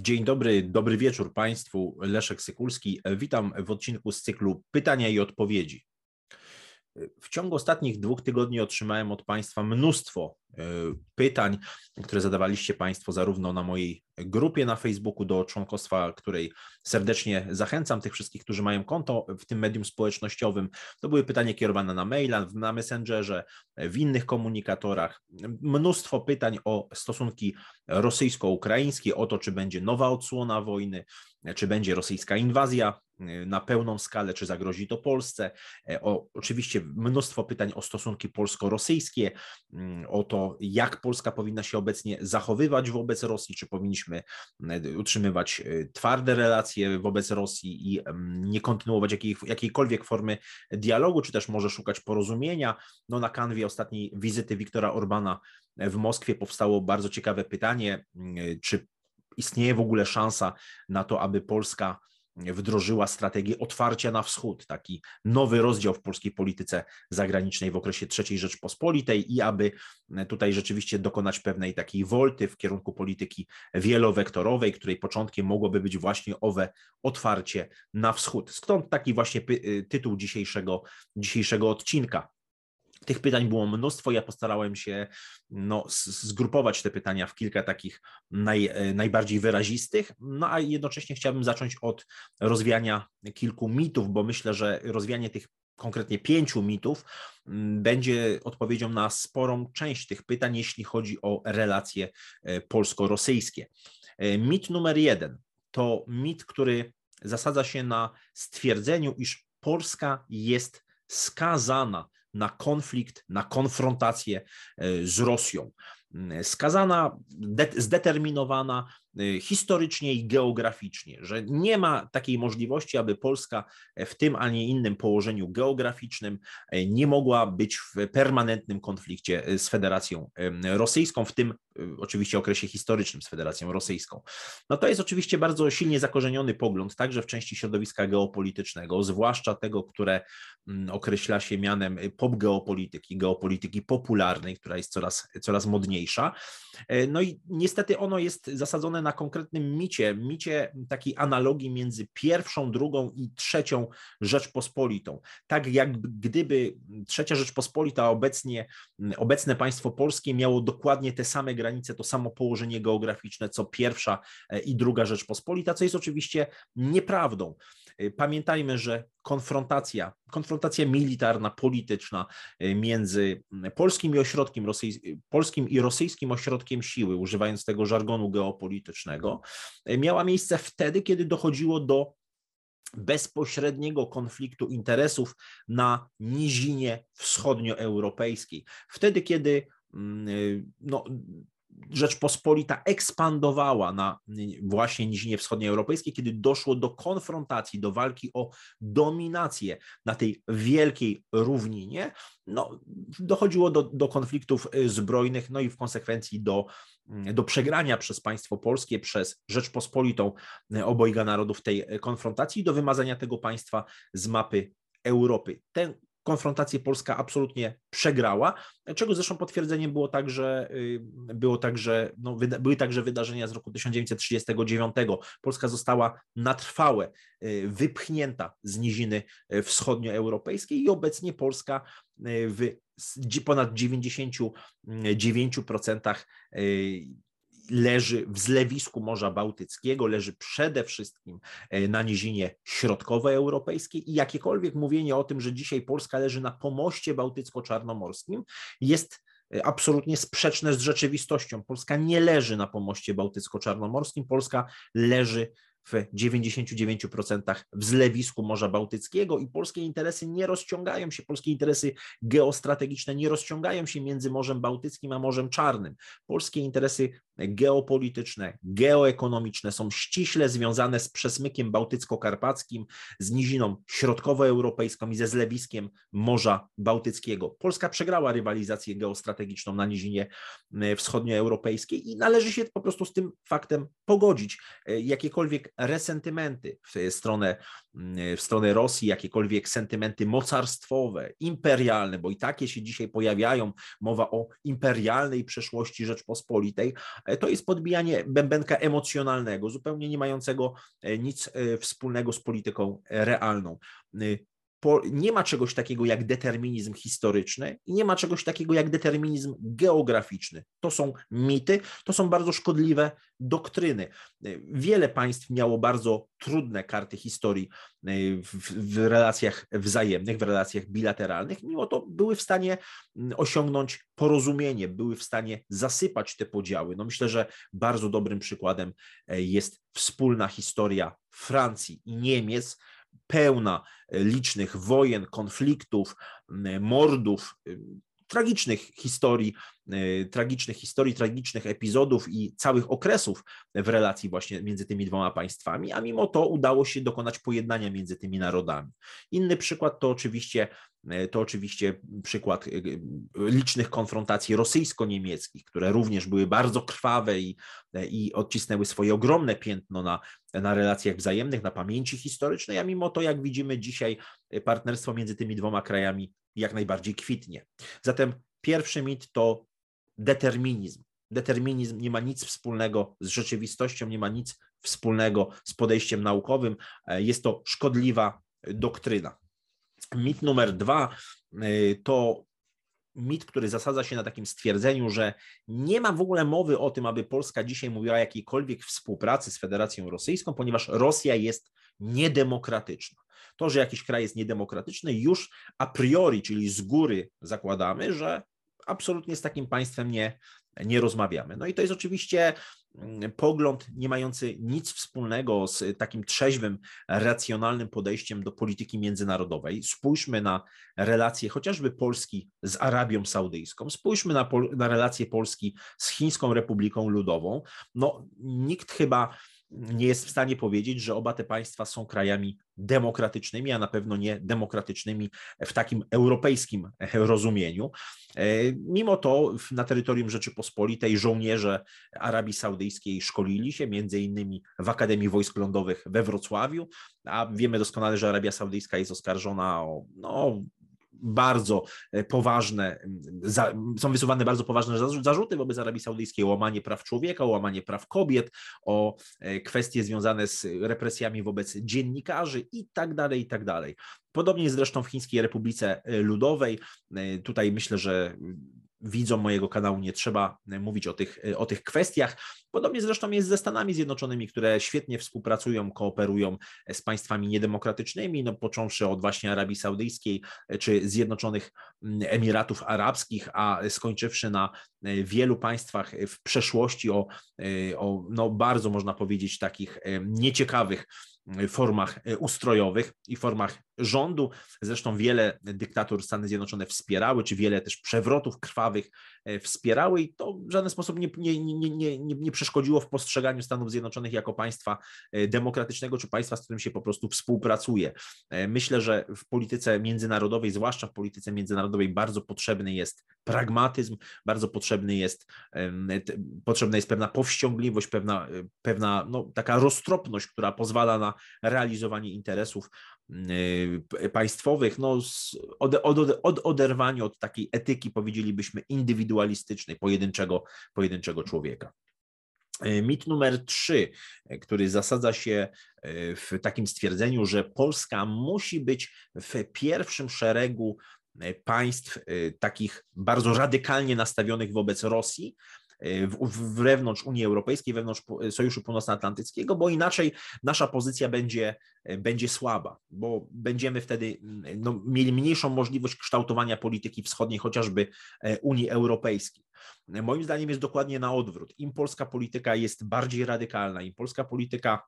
Dzień dobry, dobry wieczór Państwu. Leszek Sykulski. Witam w odcinku z cyklu Pytania i Odpowiedzi. W ciągu ostatnich dwóch tygodni otrzymałem od Państwa mnóstwo e, pytań, które zadawaliście Państwo zarówno na mojej grupie na Facebooku, do członkostwa której serdecznie zachęcam tych wszystkich, którzy mają konto w tym medium społecznościowym. To były pytania kierowane na maila, na Messengerze, w innych komunikatorach. Mnóstwo pytań o stosunki rosyjsko-ukraińskie, o to, czy będzie nowa odsłona wojny, czy będzie rosyjska inwazja na pełną skalę, czy zagrozi to Polsce. E, o, oczywiście mnóstwo pytań o stosunki polsko-rosyjskie, mm, o to, jak Polska powinna się obecnie zachowywać wobec Rosji, czy powinniśmy y, utrzymywać y, twarde relacje wobec Rosji i mm, nie kontynuować jakiej, jakiejkolwiek formy dialogu, czy też może szukać porozumienia. No, na kanwie ostatniej wizyty Wiktora Orbana w Moskwie powstało bardzo ciekawe pytanie, czy istnieje w ogóle szansa na to, aby Polska wdrożyła strategię otwarcia na wschód, taki nowy rozdział w polskiej polityce zagranicznej w okresie III Rzeczpospolitej i aby tutaj rzeczywiście dokonać pewnej takiej wolty w kierunku polityki wielowektorowej, której początkiem mogłoby być właśnie owe otwarcie na wschód. Stąd taki właśnie tytuł dzisiejszego, dzisiejszego odcinka. Tych pytań było mnóstwo. Ja postarałem się no, zgrupować te pytania w kilka takich naj, e, najbardziej wyrazistych, no a jednocześnie chciałbym zacząć od rozwiania kilku mitów, bo myślę, że rozwianie tych konkretnie pięciu mitów mm, będzie odpowiedzią na sporą część tych pytań, jeśli chodzi o relacje e, polsko-rosyjskie. E, mit numer jeden to mit, który zasadza się na stwierdzeniu, iż Polska jest skazana na konflikt, na konfrontację e, z Rosją. Mm, skazana, zdeterminowana historycznie i geograficznie, że nie ma takiej możliwości, aby Polska w tym, a nie innym położeniu geograficznym e, nie mogła być w permanentnym konflikcie e, z Federacją Rosyjską, w tym e, oczywiście okresie historycznym z Federacją Rosyjską. No to jest oczywiście bardzo silnie zakorzeniony pogląd, także w części środowiska geopolitycznego, zwłaszcza tego, które określa się mianem popgeopolityki, geopolityki popularnej, która jest coraz, coraz modniejsza. E, no i niestety ono jest zasadzone na konkretnym micie, micie takiej analogii między pierwszą, drugą i trzecią Rzeczpospolitą. Tak jak gdyby trzecia Rzeczpospolita obecnie, obecne państwo polskie miało dokładnie te same granice, to samo położenie geograficzne, co pierwsza e, i druga Rzeczpospolita, co jest oczywiście nieprawdą. E, pamiętajmy, że konfrontacja, konfrontacja militarna, polityczna między polskim i ośrodkiem polskim i rosyjskim ośrodkiem siły, używając tego żargonu geopolitycznego, miała miejsce wtedy, kiedy dochodziło do bezpośredniego konfliktu interesów na nizinie wschodnioeuropejskiej. Wtedy, kiedy mm, no, Rzeczpospolita ekspandowała na właśnie nizinie wschodnioeuropejskiej, kiedy doszło do konfrontacji, do walki o dominację na tej wielkiej równinie, no, dochodziło do, do konfliktów y, zbrojnych, no i w konsekwencji do, mm, do przegrania przez państwo polskie, przez Rzeczpospolitą y, obojga narodów tej konfrontacji, do wymazania tego państwa z mapy Europy. Ten konfrontację Polska absolutnie przegrała, czego zresztą potwierdzeniem było także, y, było także, no, były także wydarzenia z roku 1939. Polska została na trwałe y, wypchnięta z niziny y, wschodnioeuropejskiej i obecnie Polska w ponad 99% leży w zlewisku Morza Bałtyckiego, leży przede wszystkim e, na nizinie środkowoeuropejskiej i jakiekolwiek mówienie o tym, że dzisiaj Polska leży na pomoście bałtycko-czarnomorskim jest e, absolutnie sprzeczne z rzeczywistością. Polska nie leży na pomoście bałtycko-czarnomorskim, Polska leży w 99% w zlewisku Morza Bałtyckiego i polskie interesy nie rozciągają się, polskie interesy geostrategiczne nie rozciągają się między Morzem Bałtyckim a Morzem Czarnym. Polskie interesy geopolityczne, geoekonomiczne są ściśle związane z przesmykiem bałtycko-karpackim, z niziną środkowoeuropejską i ze zlewiskiem Morza Bałtyckiego. Polska przegrała rywalizację geostrategiczną na nizinie e, wschodnioeuropejskiej i należy się po prostu z tym faktem pogodzić. E, jakiekolwiek jakiekolwiek resentymenty w stronę, w stronę Rosji, jakiekolwiek sentymenty mocarstwowe, imperialne, bo i takie się dzisiaj pojawiają, mowa o imperialnej przeszłości Rzeczpospolitej, to jest podbijanie bębenka emocjonalnego, zupełnie nie mającego nic wspólnego z polityką realną nie ma czegoś takiego jak determinizm historyczny i nie ma czegoś takiego jak determinizm geograficzny. To są mity, to są bardzo szkodliwe doktryny. Wiele państw miało bardzo trudne karty historii e, w, w relacjach wzajemnych, w relacjach bilateralnych, mimo to były w stanie osiągnąć porozumienie, były w stanie zasypać te podziały. No myślę, że bardzo dobrym przykładem e, jest wspólna historia Francji i Niemiec, pełna e, licznych wojen, konfliktów, mordów, e, tragicznych historii, e, tragicznych historii, tragicznych epizodów i całych okresów w relacji właśnie między tymi dwoma państwami, a mimo to udało się dokonać pojednania między tymi narodami. Inny przykład to oczywiście to oczywiście przykład e, licznych konfrontacji rosyjsko-niemieckich, które również były bardzo krwawe i, e, i odcisnęły swoje ogromne piętno na, na relacjach wzajemnych, na pamięci historycznej, a mimo to, jak widzimy dzisiaj, partnerstwo między tymi dwoma krajami jak najbardziej kwitnie. Zatem pierwszy mit to determinizm. Determinizm nie ma nic wspólnego z rzeczywistością, nie ma nic wspólnego z podejściem naukowym. Jest to szkodliwa doktryna. Mit numer dwa y, to mit, który zasadza się na takim stwierdzeniu, że nie ma w ogóle mowy o tym, aby Polska dzisiaj mówiła o jakiejkolwiek współpracy z Federacją Rosyjską, ponieważ Rosja jest niedemokratyczna. To, że jakiś kraj jest niedemokratyczny, już a priori, czyli z góry zakładamy, że absolutnie z takim państwem nie, nie rozmawiamy. No i to jest oczywiście pogląd nie mający nic wspólnego z takim trzeźwym, racjonalnym podejściem do polityki międzynarodowej. Spójrzmy na relacje chociażby Polski z Arabią Saudyjską, spójrzmy na, na relacje Polski z Chińską Republiką Ludową. No, nikt chyba nie jest w stanie powiedzieć, że oba te państwa są krajami demokratycznymi, a na pewno nie demokratycznymi w takim europejskim rozumieniu. E, mimo to na terytorium Rzeczypospolitej żołnierze Arabii Saudyjskiej szkolili się między innymi w Akademii Wojsk Lądowych we Wrocławiu, a wiemy doskonale, że Arabia Saudyjska jest oskarżona o no, bardzo e, poważne, są wysuwane bardzo poważne zarzuty wobec Arabii Saudyjskiej o łamanie praw człowieka, o łamanie praw kobiet, o e, kwestie związane z represjami wobec dziennikarzy i tak dalej, i tak dalej. Podobnie zresztą w Chińskiej Republice Ludowej. E, tutaj myślę, że widzom mojego kanału nie trzeba e, mówić o tych, e, o tych kwestiach. Podobnie zresztą jest ze Stanami Zjednoczonymi, które świetnie współpracują, kooperują e, z państwami niedemokratycznymi, no, począwszy od właśnie Arabii Saudyjskiej czy Zjednoczonych Emiratów Arabskich, a skończywszy na wielu państwach w przeszłości o, o no, bardzo można powiedzieć takich nieciekawych formach ustrojowych i formach rządu. Zresztą wiele dyktatur Stany Zjednoczone wspierały, czy wiele też przewrotów krwawych e, wspierały i to w żaden sposób nie, nie, nie, nie, nie przeszkodziło w postrzeganiu Stanów Zjednoczonych jako państwa demokratycznego, czy państwa, z którym się po prostu współpracuje. Myślę, że w polityce międzynarodowej, zwłaszcza w polityce międzynarodowej, bardzo potrzebny jest pragmatyzm, bardzo potrzebny jest, potrzebna jest pewna powściągliwość, pewna, pewna no, taka roztropność, która pozwala na realizowanie interesów Y, państwowych, no, od, od, od oderwanie od takiej etyki, powiedzielibyśmy, indywidualistycznej, pojedynczego, pojedynczego człowieka. Y, mit numer trzy, który zasadza się y, w takim stwierdzeniu, że Polska musi być w pierwszym szeregu państw takich bardzo radykalnie nastawionych wobec Rosji, wewnątrz Unii Europejskiej, wewnątrz Sojuszu Północnoatlantyckiego, bo inaczej nasza pozycja będzie, będzie słaba, bo będziemy wtedy no, mieli mniejszą możliwość kształtowania polityki wschodniej, chociażby e, Unii Europejskiej. Moim zdaniem jest dokładnie na odwrót. Im polska polityka jest bardziej radykalna, im polska polityka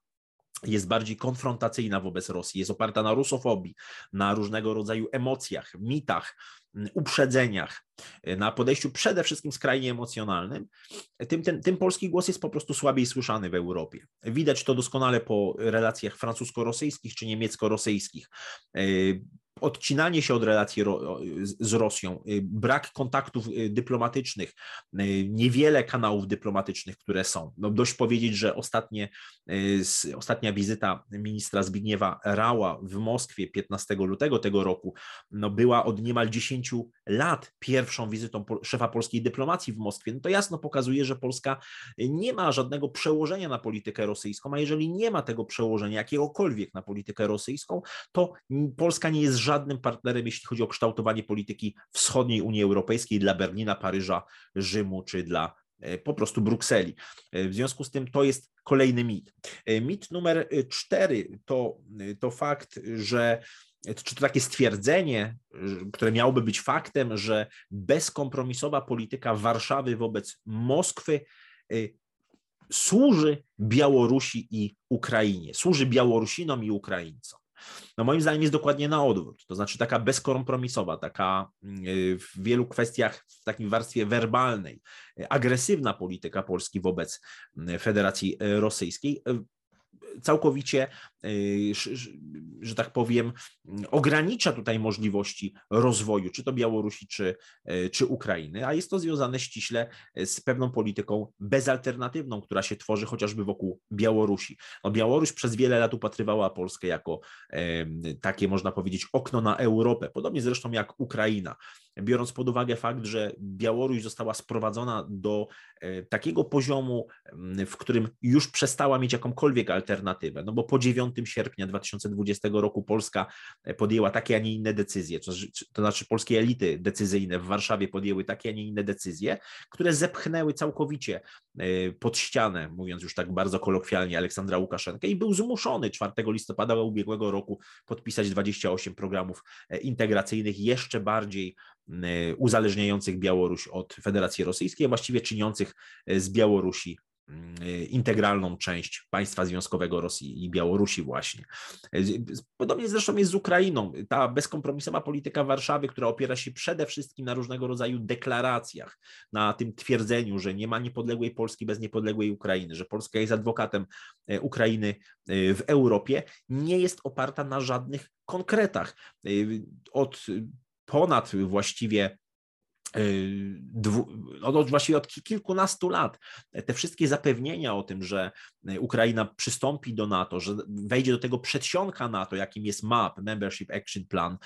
jest bardziej konfrontacyjna wobec Rosji, jest oparta na rusofobii, na różnego rodzaju emocjach, mitach, uprzedzeniach, na podejściu przede wszystkim skrajnie emocjonalnym, tym, tym, tym polski głos jest po prostu słabiej słyszany w Europie. Widać to doskonale po relacjach francusko-rosyjskich czy niemiecko-rosyjskich odcinanie się od relacji z Rosją, brak kontaktów dyplomatycznych, niewiele kanałów dyplomatycznych, które są. No dość powiedzieć, że ostatnie, ostatnia wizyta ministra Zbigniewa Rała w Moskwie 15 lutego tego roku no była od niemal 10 lat pierwszą wizytą szefa polskiej dyplomacji w Moskwie. No to jasno pokazuje, że Polska nie ma żadnego przełożenia na politykę rosyjską, a jeżeli nie ma tego przełożenia jakiegokolwiek na politykę rosyjską, to Polska nie jest żadnym partnerem, jeśli chodzi o kształtowanie polityki wschodniej Unii Europejskiej dla Berlina, Paryża, Rzymu czy dla e, po prostu Brukseli. E, w związku z tym to jest kolejny mit. E, mit numer cztery to, to fakt, że czy to takie stwierdzenie, które miałoby być faktem, że bezkompromisowa polityka Warszawy wobec Moskwy służy Białorusi i Ukrainie, służy Białorusinom i Ukraińcom. No moim zdaniem jest dokładnie na odwrót, to znaczy taka bezkompromisowa, taka y, w wielu kwestiach w takiej warstwie werbalnej, agresywna polityka Polski wobec y, Federacji Rosyjskiej. Całkowicie, y, że tak powiem, ogranicza tutaj możliwości rozwoju, czy to Białorusi, czy, y, czy Ukrainy, a jest to związane ściśle z pewną polityką bezalternatywną, która się tworzy chociażby wokół Białorusi. No, Białoruś przez wiele lat upatrywała Polskę jako takie, można powiedzieć, okno na Europę, podobnie zresztą jak Ukraina biorąc pod uwagę fakt, że Białoruś została sprowadzona do e, takiego poziomu, w którym już przestała mieć jakąkolwiek alternatywę, no bo po 9 sierpnia 2020 roku Polska e, podjęła takie, a nie inne decyzje, to znaczy, to znaczy polskie elity decyzyjne w Warszawie podjęły takie, a nie inne decyzje, które zepchnęły całkowicie e, pod ścianę, mówiąc już tak bardzo kolokwialnie, Aleksandra Łukaszenkę i był zmuszony 4 listopada ubiegłego roku podpisać 28 programów integracyjnych jeszcze bardziej uzależniających Białoruś od Federacji Rosyjskiej, a właściwie czyniących z Białorusi integralną część państwa związkowego Rosji i Białorusi właśnie. Podobnie zresztą jest z Ukrainą. Ta bezkompromisowa polityka Warszawy, która opiera się przede wszystkim na różnego rodzaju deklaracjach, na tym twierdzeniu, że nie ma niepodległej Polski bez niepodległej Ukrainy, że Polska jest adwokatem Ukrainy w Europie, nie jest oparta na żadnych konkretach. Od ponad właściwie dwu, od, właściwie od kilkunastu lat. Te wszystkie zapewnienia o tym, że Ukraina przystąpi do NATO, że wejdzie do tego przedsionka NATO, jakim jest MAP, Membership Action Plan,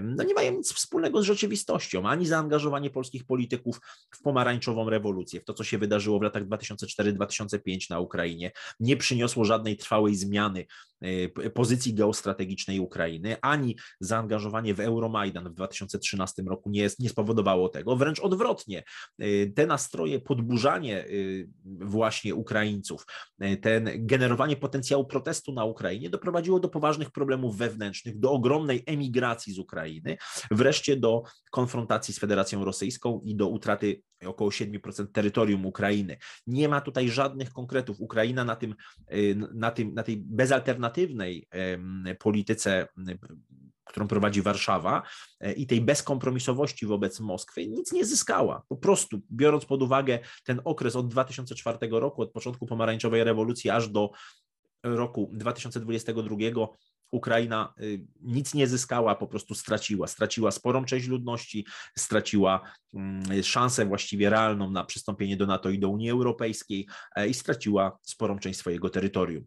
no nie mają nic wspólnego z rzeczywistością, ani zaangażowanie polskich polityków w pomarańczową rewolucję, w to, co się wydarzyło w latach 2004-2005 na Ukrainie, nie przyniosło żadnej trwałej zmiany e, pozycji geostrategicznej Ukrainy, ani zaangażowanie w Euromajdan w 2013 roku nie, nie spowodowało tego wręcz odwrotnie. Y, te nastroje, podburzanie właśnie Ukraińców, ten generowanie potencjału protestu na Ukrainie doprowadziło do poważnych problemów wewnętrznych, do ogromnej emigracji z Ukrainy, wreszcie do konfrontacji z Federacją Rosyjską i do utraty około 7% terytorium Ukrainy. Nie ma tutaj żadnych konkretów. Ukraina na, tym, na, tym, na tej bezalternatywnej polityce którą prowadzi Warszawa e, i tej bezkompromisowości wobec Moskwy nic nie zyskała. Po prostu biorąc pod uwagę ten okres od 2004 roku, od początku pomarańczowej rewolucji aż do roku 2022 Ukraina y, nic nie zyskała, po prostu straciła. Straciła sporą część ludności, straciła mm, szansę właściwie realną na przystąpienie do NATO i do Unii Europejskiej e, i straciła sporą część swojego terytorium.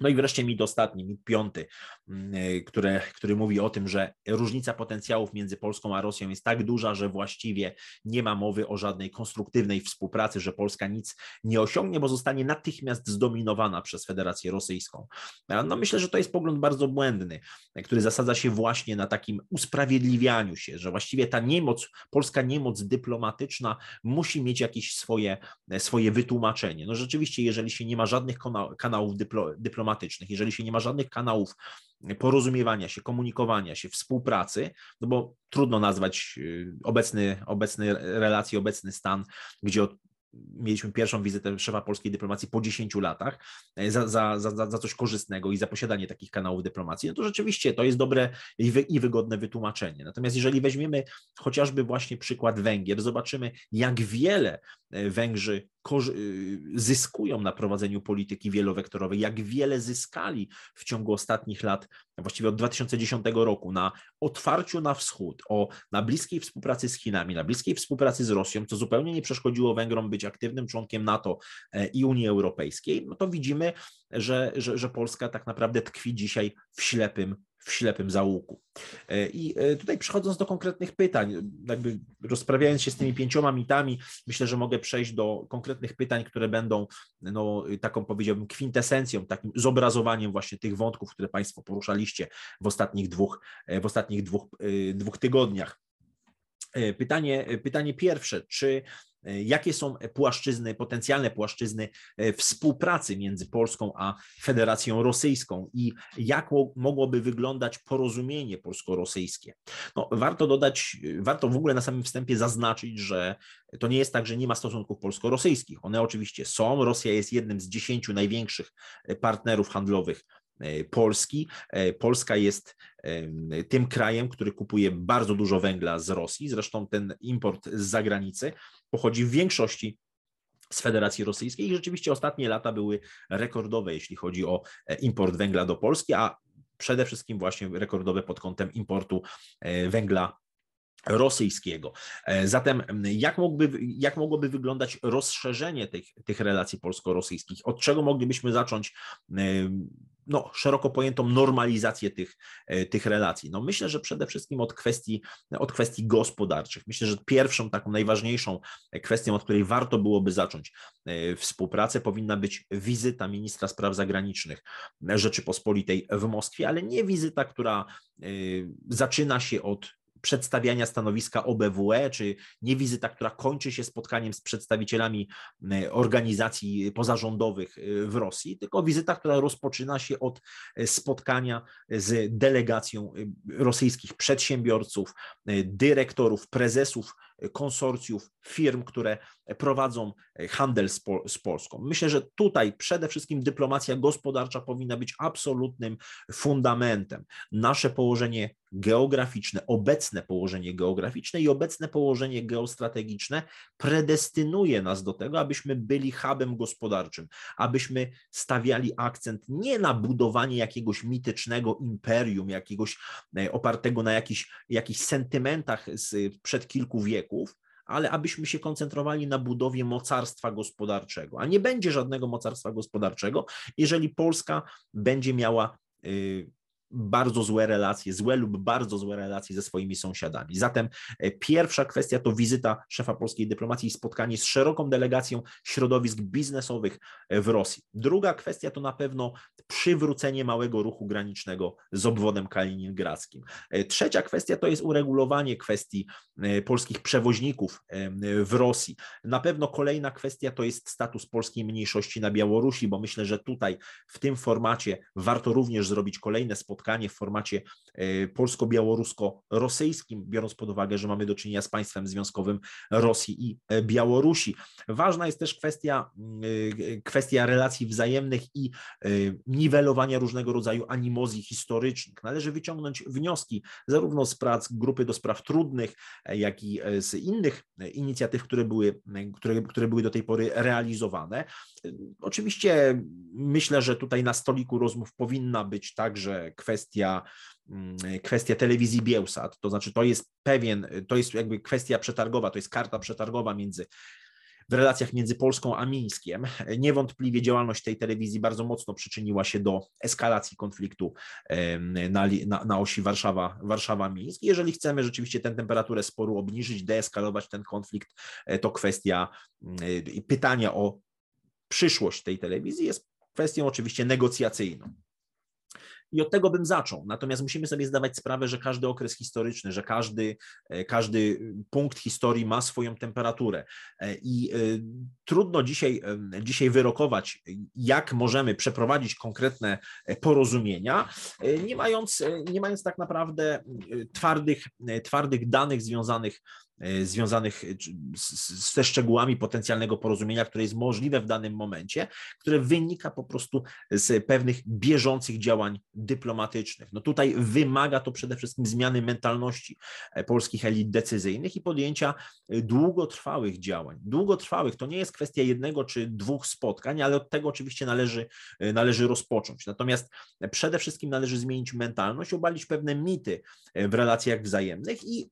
No i wreszcie mit ostatni, mit piąty, mm, e, które, który mówi o tym, że różnica potencjałów między Polską a Rosją jest tak duża, że właściwie nie ma mowy o żadnej konstruktywnej współpracy, że Polska nic nie osiągnie, bo zostanie natychmiast zdominowana przez Federację Rosyjską. No myślę, że to jest pogląd bardzo błędny, który zasadza się właśnie na takim usprawiedliwianiu się, że właściwie ta niemoc, polska niemoc dyplomatyczna musi mieć jakieś swoje, swoje wytłumaczenie. No rzeczywiście, jeżeli się nie ma żadnych kanałów dyplomatycznych, dyplomatycznych, jeżeli się nie ma żadnych kanałów porozumiewania się, komunikowania się, współpracy, no bo trudno nazwać y, obecny, obecny relacje, obecny stan, gdzie od mieliśmy pierwszą wizytę szefa polskiej dyplomacji po 10 latach e, za, za, za, za coś korzystnego i za posiadanie takich kanałów dyplomacji, no to rzeczywiście to jest dobre i, wy, i wygodne wytłumaczenie. Natomiast jeżeli weźmiemy chociażby właśnie przykład Węgier, zobaczymy jak wiele e, Węgrzy zyskują na prowadzeniu polityki wielowektorowej, jak wiele zyskali w ciągu ostatnich lat, właściwie od 2010 roku, na otwarciu na wschód, o, na bliskiej współpracy z Chinami, na bliskiej współpracy z Rosją, co zupełnie nie przeszkodziło Węgrom być aktywnym członkiem NATO e, i Unii Europejskiej, no to widzimy, że, że, że Polska tak naprawdę tkwi dzisiaj w ślepym w ślepym zaułku. E, I e, tutaj przechodząc do konkretnych pytań, jakby rozprawiając się z tymi pięcioma mitami, myślę, że mogę przejść do konkretnych pytań, które będą no, taką powiedziałbym kwintesencją, takim zobrazowaniem właśnie tych wątków, które Państwo poruszaliście w ostatnich dwóch, e, w ostatnich dwóch, dwóch tygodniach. Pytanie, pytanie pierwsze, czy jakie są płaszczyzny, potencjalne płaszczyzny e, współpracy między Polską a Federacją Rosyjską i jak mogłoby wyglądać porozumienie polsko-rosyjskie. No, warto dodać, warto w ogóle na samym wstępie zaznaczyć, że to nie jest tak, że nie ma stosunków polsko-rosyjskich. One oczywiście są. Rosja jest jednym z dziesięciu największych partnerów handlowych E, Polski. E, Polska jest tym krajem, który kupuje bardzo dużo węgla z Rosji. Zresztą ten import z zagranicy pochodzi w większości z Federacji Rosyjskiej i rzeczywiście ostatnie lata były rekordowe, jeśli chodzi o e, import węgla do Polski, a przede wszystkim właśnie rekordowe pod kątem importu węgla rosyjskiego. Zatem jak, mógłby, jak mogłoby wyglądać rozszerzenie tych, tych relacji polsko-rosyjskich? Od czego moglibyśmy zacząć no, szeroko pojętą normalizację tych, e, tych relacji? No, myślę, że przede wszystkim od kwestii, od kwestii gospodarczych. Myślę, że pierwszą, taką najważniejszą kwestią, od której warto byłoby zacząć e, współpracę, powinna być wizyta ministra spraw zagranicznych Rzeczypospolitej w Moskwie, ale nie wizyta, która e, zaczyna się od przedstawiania stanowiska OBWE, czy nie wizyta, która kończy się spotkaniem z przedstawicielami e, organizacji pozarządowych e, w Rosji, tylko wizyta, która rozpoczyna się od e, spotkania z delegacją rosyjskich przedsiębiorców, dyrektorów, prezesów konsorcjów firm, które prowadzą handel z, Pol z, Polską. Myślę, że tutaj przede wszystkim dyplomacja gospodarcza powinna być absolutnym fundamentem. Nasze położenie geograficzne, obecne położenie geograficzne i obecne położenie geostrategiczne predestynuje nas do tego, abyśmy byli hubem gospodarczym, abyśmy stawiali akcent nie na budowanie jakiegoś mitycznego imperium, jakiegoś e, opartego na jakichś, jakichś sentymentach sprzed kilku wieków, ale abyśmy się koncentrowali na budowie mocarstwa gospodarczego. A nie będzie żadnego mocarstwa gospodarczego, jeżeli Polska będzie miała y, bardzo złe relacje, złe lub bardzo złe relacje ze swoimi sąsiadami. Zatem e, pierwsza kwestia to wizyta szefa polskiej dyplomacji i spotkanie z szeroką delegacją środowisk biznesowych e, w Rosji. Druga kwestia to na pewno przywrócenie małego ruchu granicznego z obwodem kaliningradzkim. E, trzecia kwestia to jest uregulowanie kwestii polskich przewoźników w Rosji. Na pewno kolejna kwestia to jest status polskiej mniejszości na Białorusi, bo myślę, że tutaj w tym formacie warto również zrobić kolejne spotkanie spotkanie w formacie e, polsko-białorusko-rosyjskim, biorąc pod uwagę, że mamy do czynienia z państwem związkowym Rosji i e, Białorusi. Ważna jest też kwestia, e, kwestia relacji wzajemnych i niwelowania różnego rodzaju animozji historycznych. Należy wyciągnąć wnioski zarówno z prac grupy do spraw trudnych, jak i z innych inicjatyw, które były, które, które były do tej pory realizowane. Oczywiście myślę, że tutaj na stoliku rozmów powinna być także kwestia, kwestia, mm, kwestia telewizji Bielsat, to znaczy to jest pewien, to jest jakby kwestia przetargowa, to jest karta przetargowa między w relacjach między Polską a Mińskiem. Niewątpliwie działalność tej telewizji bardzo mocno przyczyniła się do eskalacji konfliktu na, na, na osi Warszawa, Warszawa-Mińsk. Jeżeli chcemy rzeczywiście tę temperaturę sporu obniżyć, deeskalować ten konflikt, e, to kwestia mm, pytania o przyszłość tej telewizji jest kwestią oczywiście negocjacyjną. I od tego bym zaczął. Natomiast musimy sobie zdawać sprawę, że każdy okres historyczny, że każdy, e, każdy punkt historii ma swoją temperaturę. E, I e, trudno dzisiaj, dzisiaj wyrokować, jak możemy przeprowadzić konkretne porozumienia, nie mając, nie mając tak naprawdę twardych, twardych danych związanych związanych ze szczegółami potencjalnego porozumienia, które jest możliwe w danym momencie, które wynika po prostu z pewnych bieżących działań dyplomatycznych. No tutaj wymaga to przede wszystkim zmiany mentalności polskich elit decyzyjnych i podjęcia długotrwałych działań. Długotrwałych to nie jest kwestia jednego czy dwóch spotkań, ale od tego oczywiście należy, należy rozpocząć. Natomiast przede wszystkim należy zmienić mentalność, obalić pewne mity w relacjach wzajemnych i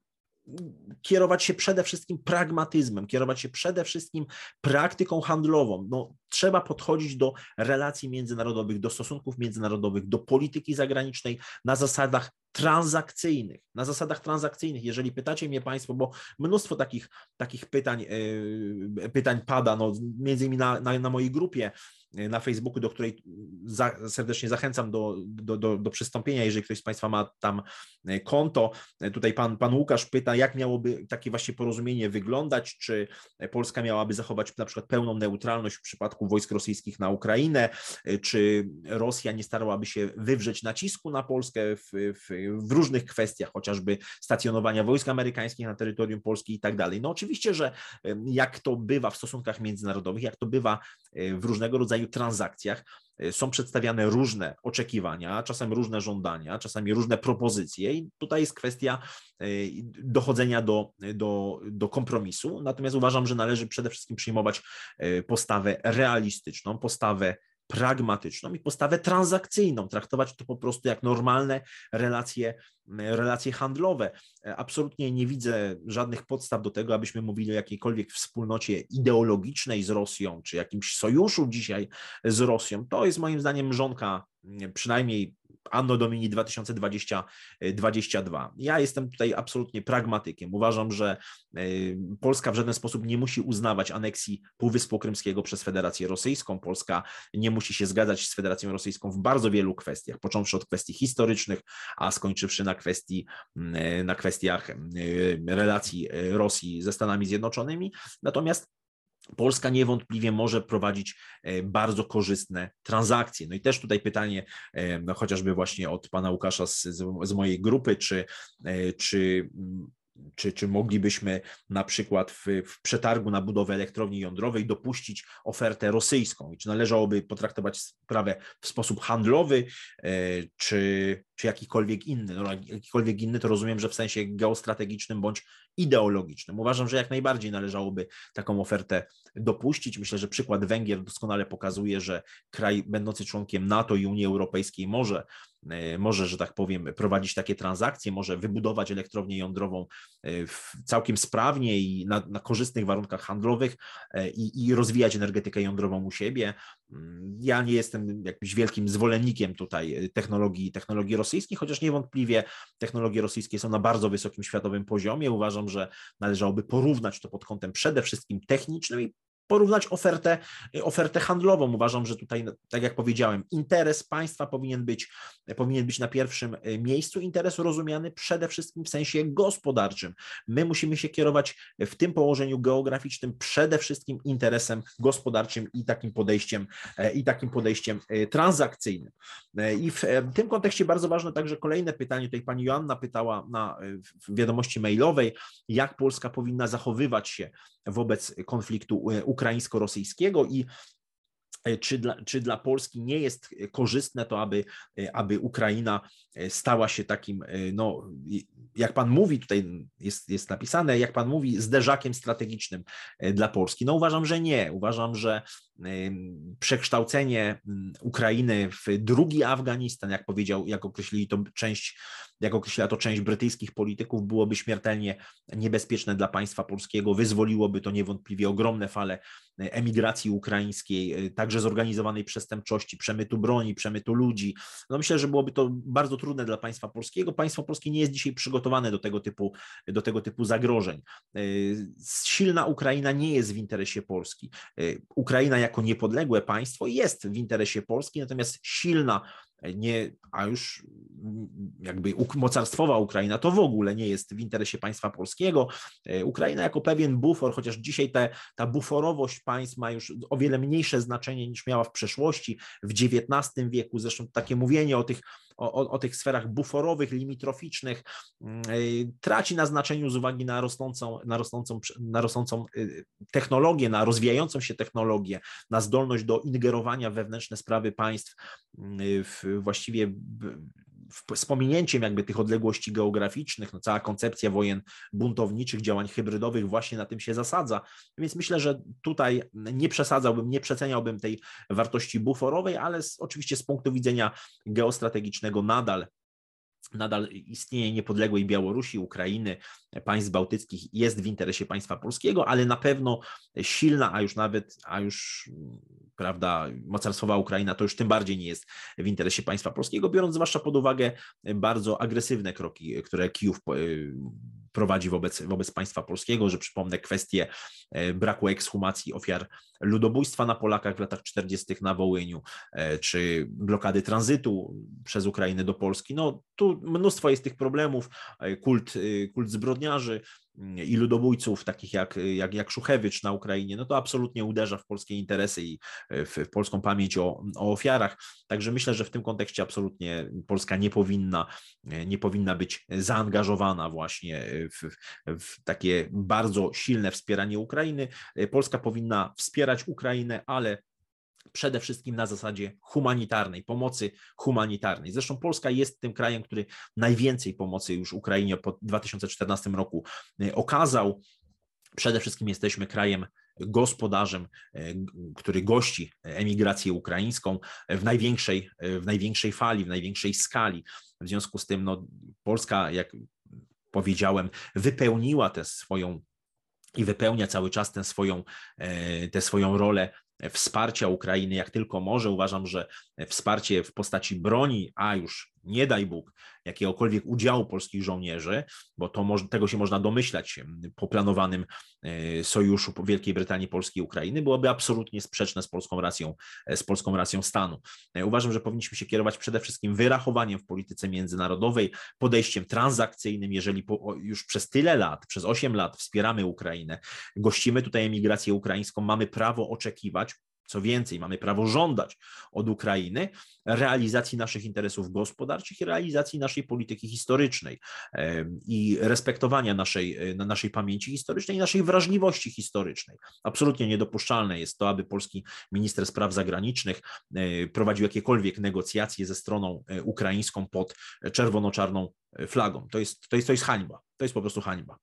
kierować się przede wszystkim pragmatyzmem, kierować się przede wszystkim praktyką handlową. No, trzeba podchodzić do relacji międzynarodowych, do stosunków międzynarodowych, do polityki zagranicznej na zasadach transakcyjnych, na zasadach transakcyjnych. Jeżeli pytacie mnie Państwo, bo mnóstwo takich, takich pytań, yy, pytań pada, no, między innymi na, na, na mojej grupie na Facebooku, do której za, serdecznie zachęcam do, do, do, do, przystąpienia, jeżeli ktoś z Państwa ma tam e, konto. E, tutaj pan, pan Łukasz pyta, jak miałoby takie właśnie porozumienie wyglądać, czy Polska miałaby zachować na przykład pełną neutralność w przypadku wojsk rosyjskich na Ukrainę, e, czy Rosja nie starałaby się wywrzeć nacisku na Polskę w, w, w różnych kwestiach, chociażby stacjonowania wojsk amerykańskich na terytorium Polski i tak dalej. No oczywiście, że jak to bywa w stosunkach międzynarodowych, jak to bywa w różnego rodzaju transakcjach y, są przedstawiane różne oczekiwania, czasem różne żądania, czasami różne propozycje, i tutaj jest kwestia y, dochodzenia do, do, do kompromisu. Natomiast uważam, że należy przede wszystkim przyjmować postawę realistyczną, postawę pragmatyczną i postawę transakcyjną, traktować to po prostu jak normalne relacje, relacje handlowe. Absolutnie nie widzę żadnych podstaw do tego, abyśmy mówili o jakiejkolwiek wspólnocie ideologicznej z Rosją, czy jakimś sojuszu dzisiaj z Rosją. To jest moim zdaniem mrzonka przynajmniej Anno Domini 2020-2022. Ja jestem tutaj absolutnie pragmatykiem. Uważam, że e, Polska w żaden sposób nie musi uznawać aneksji Półwyspu Krymskiego przez Federację Rosyjską. Polska nie musi się zgadzać z Federacją Rosyjską w bardzo wielu kwestiach, począwszy od kwestii historycznych, a skończywszy na kwestii, e, na kwestiach e, relacji Rosji ze Stanami Zjednoczonymi. Natomiast Polska niewątpliwie może prowadzić e, bardzo korzystne transakcje. No i też tutaj pytanie, e, no chociażby właśnie od pana Łukasza z, z mojej grupy, czy, e, czy mm, czy, czy moglibyśmy na przykład w, w, przetargu na budowę elektrowni jądrowej dopuścić ofertę rosyjską i czy należałoby potraktować sprawę w sposób handlowy, czy, czy jakikolwiek inny. No, jakikolwiek inny to rozumiem, że w sensie geostrategicznym bądź ideologicznym. Uważam, że jak najbardziej należałoby taką ofertę dopuścić. Myślę, że przykład Węgier doskonale pokazuje, że kraj będący członkiem NATO i Unii Europejskiej może, e, może, że tak powiem, prowadzić takie transakcje, może wybudować elektrownię jądrową e, całkiem sprawnie i na, na korzystnych warunkach handlowych e, i, i rozwijać energetykę jądrową u siebie. Mm, ja nie jestem jakimś wielkim zwolennikiem tutaj technologii, technologii rosyjskich, chociaż niewątpliwie technologie rosyjskie są na bardzo wysokim światowym poziomie. Uważam, że należałoby porównać to pod kątem przede wszystkim technicznym i porównać ofertę, ofertę handlową. Uważam, że tutaj, tak jak powiedziałem, interes państwa powinien być, powinien być na pierwszym e, miejscu, interes rozumiany przede wszystkim w sensie gospodarczym. My musimy się kierować w tym położeniu geograficznym przede wszystkim interesem gospodarczym i takim podejściem, e, i takim podejściem e, transakcyjnym. I w tym kontekście bardzo ważne także kolejne pytanie, tutaj pani Joanna pytała na wiadomości mailowej, jak Polska powinna zachowywać się wobec konfliktu ukraińsko-rosyjskiego i e, czy dla, czy dla Polski nie jest korzystne to, aby, e, aby Ukraina e, stała się takim, no, jak pan mówi, tutaj jest, jest napisane, jak pan mówi, zderzakiem strategicznym dla Polski? No uważam, że nie. Uważam, że przekształcenie mm, Ukrainy w drugi Afganistan, jak powiedział, jak określili to część, jak określiła to część brytyjskich polityków, byłoby śmiertelnie niebezpieczne dla państwa polskiego, wyzwoliłoby to niewątpliwie ogromne fale e, emigracji ukraińskiej, e, także zorganizowanej przestępczości, przemytu broni, przemytu ludzi. No myślę, że byłoby to bardzo trudne dla państwa polskiego. Państwo polskie nie jest dzisiaj przygotowane do tego typu, do tego typu zagrożeń. E, silna Ukraina nie jest w interesie Polski. Ukraina jak jako niepodległe państwo jest w interesie Polski, natomiast silna, nie, a już jakby mocarstwowa Ukraina to w ogóle nie jest w interesie państwa polskiego. E, Ukraina jako pewien bufor, chociaż dzisiaj te, ta buforowość państw ma już o wiele mniejsze znaczenie niż miała w przeszłości, w XIX wieku. Zresztą takie mówienie o tych, o, o tych sferach buforowych, limitroficznych mm, e, traci na znaczeniu z uwagi na rosnącą, na rosnącą, na rosnącą technologię, na rozwijającą się technologię, na zdolność do ingerowania wewnętrzne sprawy państw, mm, w, właściwie z pominięciem jakby tych odległości geograficznych, no cała koncepcja wojen buntowniczych, działań hybrydowych właśnie na tym się zasadza. Więc myślę, że tutaj nie przesadzałbym, nie przeceniałbym tej wartości buforowej, ale z, oczywiście z punktu widzenia geostrategicznego nadal nadal istnienie niepodległej Białorusi, Ukrainy, państw bałtyckich jest w interesie państwa polskiego, ale na pewno silna, a już nawet, a już prawda, mocarstwowa Ukraina to już tym bardziej nie jest w interesie państwa polskiego, biorąc zwłaszcza pod uwagę bardzo agresywne kroki, które Kijów prowadzi wobec, wobec państwa polskiego, że przypomnę kwestię e, braku ekshumacji ofiar ludobójstwa na Polakach w latach 40. na Wołyniu, e, czy blokady tranzytu przez Ukrainę do Polski. No tu mnóstwo jest tych problemów, e, kult, kult zbrodniarzy, i ludobójców, takich jak, jak, jak Szuchewicz na Ukrainie, no to absolutnie uderza w polskie interesy i w, w, polską pamięć o, o ofiarach. Także myślę, że w tym kontekście absolutnie Polska nie powinna, nie powinna być zaangażowana właśnie w, w takie bardzo silne wspieranie Ukrainy. Polska powinna wspierać Ukrainę, ale przede wszystkim na zasadzie humanitarnej, pomocy humanitarnej. Zresztą Polska jest tym krajem, który najwięcej pomocy już Ukrainie po 2014 roku e, okazał. Przede wszystkim jesteśmy krajem gospodarzem, e, który gości emigrację ukraińską w największej, w największej fali, w największej skali. W związku z tym no, Polska, jak powiedziałem, wypełniła tę swoją i wypełnia cały czas tę swoją, e, tę swoją rolę wsparcia Ukrainy jak tylko może. Uważam, że wsparcie w postaci broni, a już nie daj Bóg, jakiegokolwiek udziału polskich żołnierzy, bo to tego się można domyślać po planowanym e, sojuszu Wielkiej Brytanii, Polski i Ukrainy, byłoby absolutnie sprzeczne z polską racją, e, z polską racją stanu. E, uważam, że powinniśmy się kierować przede wszystkim wyrachowaniem w polityce międzynarodowej, podejściem transakcyjnym, jeżeli po, już przez tyle lat, przez 8 lat wspieramy Ukrainę, gościmy tutaj emigrację ukraińską, mamy prawo oczekiwać, co więcej, mamy prawo żądać od Ukrainy realizacji naszych interesów gospodarczych i realizacji naszej polityki historycznej i respektowania naszej, e, naszej pamięci historycznej i naszej wrażliwości historycznej. Absolutnie niedopuszczalne jest to, aby polski minister spraw zagranicznych e, prowadził jakiekolwiek negocjacje ze stroną e, ukraińską pod czerwono-czarną flagą. To jest, to jest, to jest hańba. To jest po prostu hańba.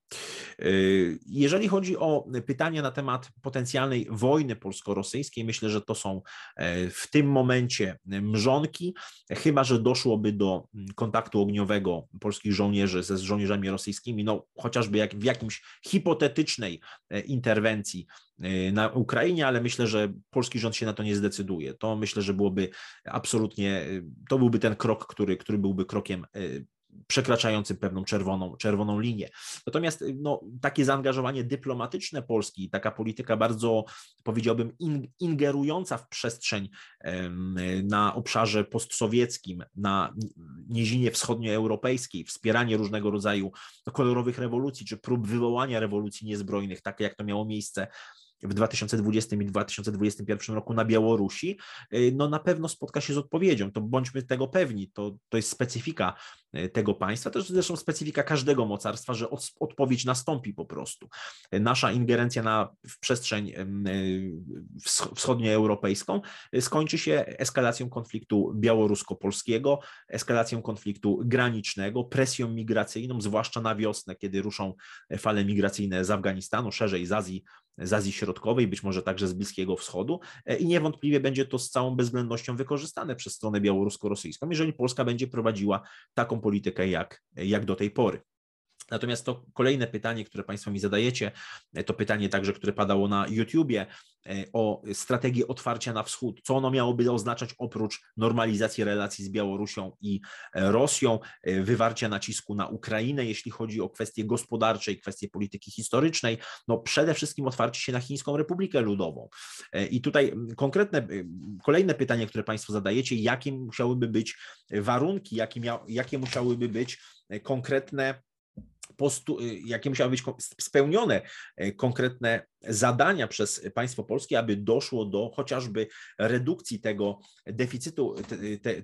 Y, jeżeli chodzi o pytania na temat potencjalnej wojny polsko-rosyjskiej, myślę, że to są e, w tym momencie mrzonki, chyba że doszłoby do kontaktu ogniowego polskich żołnierzy ze żołnierzami rosyjskimi, no chociażby jak w jakimś hipotetycznej e, interwencji e, na Ukrainie, ale myślę, że polski rząd się na to nie zdecyduje. To myślę, że byłoby absolutnie, to byłby ten krok, który, który byłby krokiem przekraczającym pewną czerwoną, czerwoną linię. Natomiast no, takie zaangażowanie dyplomatyczne Polski, taka polityka bardzo, powiedziałbym, ingerująca w przestrzeń na obszarze postsowieckim, na niezinie wschodnioeuropejskiej, wspieranie różnego rodzaju kolorowych rewolucji, czy prób wywołania rewolucji niezbrojnych, tak jak to miało miejsce w 2020 i 2021 roku na Białorusi, y, no na pewno spotka się z odpowiedzią. To bądźmy tego pewni. To, to jest specyfika y, tego państwa, to jest zresztą specyfika każdego mocarstwa, że od, odpowiedź nastąpi po prostu. Nasza ingerencja na, w przestrzeń y, wschodnioeuropejską skończy się eskalacją konfliktu białorusko-polskiego, eskalacją konfliktu granicznego, presją migracyjną, zwłaszcza na wiosnę, kiedy ruszą fale migracyjne z Afganistanu, szerzej z Azji z Azji Środkowej, być może także z Bliskiego Wschodu e, i niewątpliwie będzie to z całą bezwzględnością wykorzystane przez stronę białorusko-rosyjską, jeżeli Polska będzie prowadziła taką politykę jak, jak do tej pory. Natomiast to kolejne pytanie, które Państwo mi zadajecie, to pytanie także, które padało na YouTubie o strategię otwarcia na wschód. Co ono miałoby oznaczać oprócz normalizacji relacji z Białorusią i Rosją, wywarcia nacisku na Ukrainę, jeśli chodzi o kwestie gospodarcze i kwestie polityki historycznej? No przede wszystkim otwarcie się na Chińską Republikę Ludową. I tutaj konkretne, kolejne pytanie, które Państwo zadajecie, jakie musiałyby być warunki, jakie, jakie musiałyby być konkretne postu, y, jakie musiały być spełnione y, konkretne zadania przez państwo polskie, aby doszło do chociażby redukcji tego deficytu,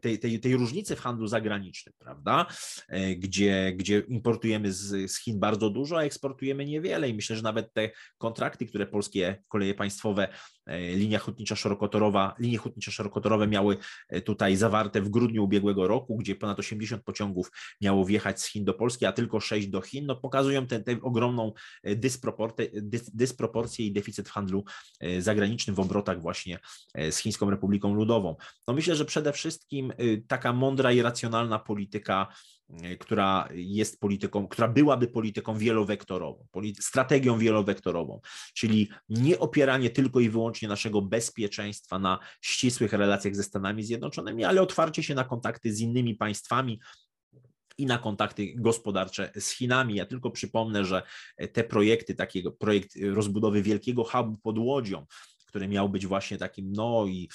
tej, tej, różnicy w handlu zagranicznym, prawda? Y, gdzie, gdzie importujemy z, z Chin bardzo dużo, a eksportujemy niewiele i myślę, że nawet te kontrakty, które polskie koleje państwowe, linia hutnicza szerokotorowa, linie hutnicze szerokotorowe miały tutaj zawarte w grudniu ubiegłego roku, gdzie ponad 80 pociągów miało wjechać z Chin do Polski, a tylko 6 do Chin, no pokazują tę ogromną e, dysproporcję i deficyt w handlu e, zagranicznym w obrotach właśnie e, z Chińską Republiką Ludową. No myślę, że przede wszystkim taka mądra i racjonalna polityka która jest polityką, która byłaby polityką wielowektorową, strategią wielowektorową, czyli nie opieranie tylko i wyłącznie naszego bezpieczeństwa na ścisłych relacjach ze Stanami Zjednoczonymi, ale otwarcie się na kontakty z innymi państwami, i na kontakty gospodarcze z Chinami. Ja tylko przypomnę, że te projekty, takiego projekt rozbudowy wielkiego hubu pod Łodzią, który miał być właśnie takim, no i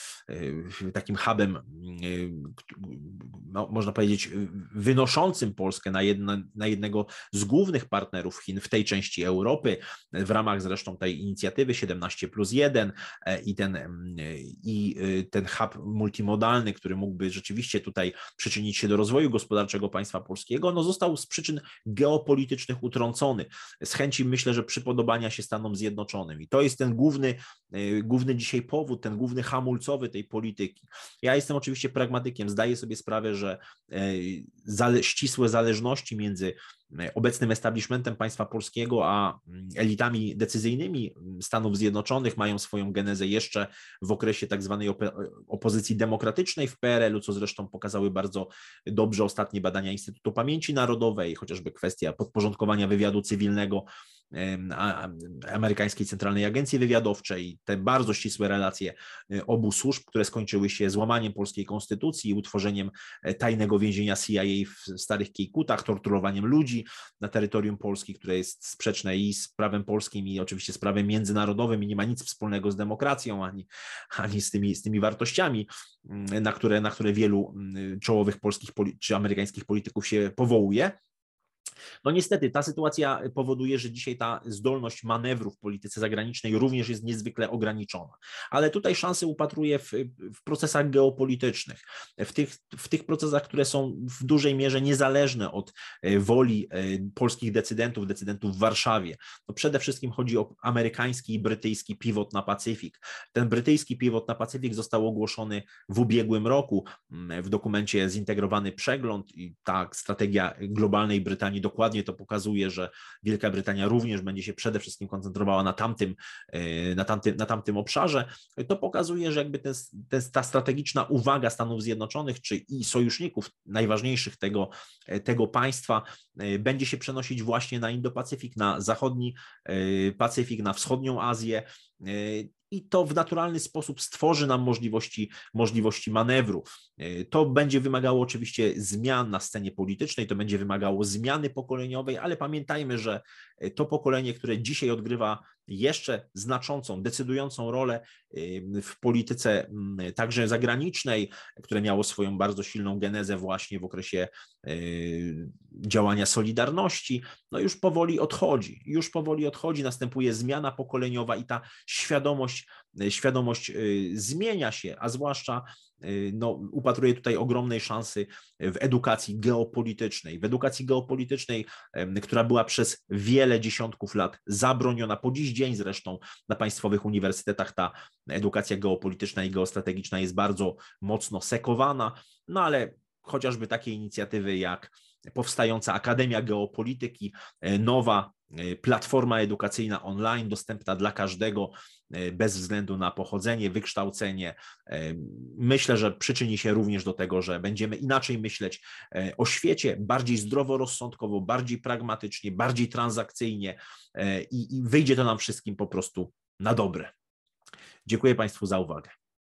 e, takim hubem, e, no, można powiedzieć, wynoszącym Polskę na, na jednego z głównych partnerów Chin w tej części Europy, w ramach zresztą tej inicjatywy 17 plus 1 e, i ten, i ten hub multimodalny, który mógłby rzeczywiście tutaj przyczynić się do rozwoju gospodarczego państwa polskiego, no został z przyczyn geopolitycznych utrącony. Z chęci myślę, że przypodobania się Stanom Zjednoczonym. I to jest ten główny, główny dzisiaj powód, ten główny hamulcowy tej polityki. Ja jestem oczywiście pragmatykiem, zdaję sobie sprawę, że e, ścisłe zależności między obecnym establishmentem państwa polskiego, a mm, elitami decyzyjnymi Stanów Zjednoczonych mają swoją genezę jeszcze w okresie tak zwanej opozycji demokratycznej w PRL-u, co zresztą pokazały bardzo dobrze ostatnie badania Instytutu Pamięci Narodowej, chociażby kwestia podporządkowania wywiadu cywilnego amerykańskiej Centralnej Agencji Wywiadowczej, te bardzo ścisłe relacje e, obu służb, które skończyły się złamaniem polskiej konstytucji i utworzeniem e, tajnego więzienia CIA w starych Kiejkutach, torturowaniem ludzi na terytorium Polski, które jest sprzeczne i z prawem polskim i oczywiście z prawem międzynarodowym i nie ma nic wspólnego z demokracją ani, ani z, tymi, z tymi wartościami, mm, na które, na które wielu mm, czołowych polskich czy amerykańskich polityków się powołuje. No niestety ta sytuacja powoduje, że dzisiaj ta zdolność manewru w polityce zagranicznej również jest niezwykle ograniczona. Ale tutaj szansę upatruję w, w procesach geopolitycznych, w tych, w tych procesach, które są w dużej mierze niezależne od e, woli e, polskich decydentów, decydentów w Warszawie. No przede wszystkim chodzi o amerykański i brytyjski pivot na Pacyfik. Ten brytyjski pivot na Pacyfik został ogłoszony w ubiegłym roku mm, w dokumencie Zintegrowany Przegląd i ta strategia globalnej Brytanii dokładnie to pokazuje, że Wielka Brytania również będzie się przede wszystkim koncentrowała na tamtym, e, na tamtym, na tamtym obszarze, to pokazuje, że jakby ten, ten, ta strategiczna uwaga Stanów Zjednoczonych czy i sojuszników najważniejszych tego, e, tego państwa e, będzie się przenosić właśnie na Indo-Pacyfik, na zachodni Pacyfik, na wschodnią Azję i to w naturalny sposób stworzy nam możliwości, możliwości manewru. E, to będzie wymagało oczywiście zmian na scenie politycznej, to będzie wymagało zmiany pokoleniowej, ale pamiętajmy, że e, to pokolenie, które dzisiaj odgrywa jeszcze znaczącą, decydującą rolę w polityce mm, także zagranicznej, które miało swoją bardzo silną genezę właśnie w okresie y, działania Solidarności, no już powoli odchodzi. Już powoli odchodzi, następuje zmiana pokoleniowa i ta świadomość, świadomość y, zmienia się, a zwłaszcza Y, no, upatruję tutaj ogromnej szansy w edukacji geopolitycznej. W edukacji geopolitycznej, która była przez wiele dziesiątków lat zabroniona, po dziś dzień zresztą na państwowych uniwersytetach ta edukacja geopolityczna i geostrategiczna jest bardzo mocno sekowana, no ale chociażby takie inicjatywy jak powstająca Akademia Geopolityki, e, nowa platforma edukacyjna online dostępna dla każdego bez względu na pochodzenie, wykształcenie. Myślę, że przyczyni się również do tego, że będziemy inaczej myśleć o świecie, bardziej zdroworozsądkowo, bardziej pragmatycznie, bardziej transakcyjnie i, i wyjdzie to nam wszystkim po prostu na dobre. Dziękuję Państwu za uwagę.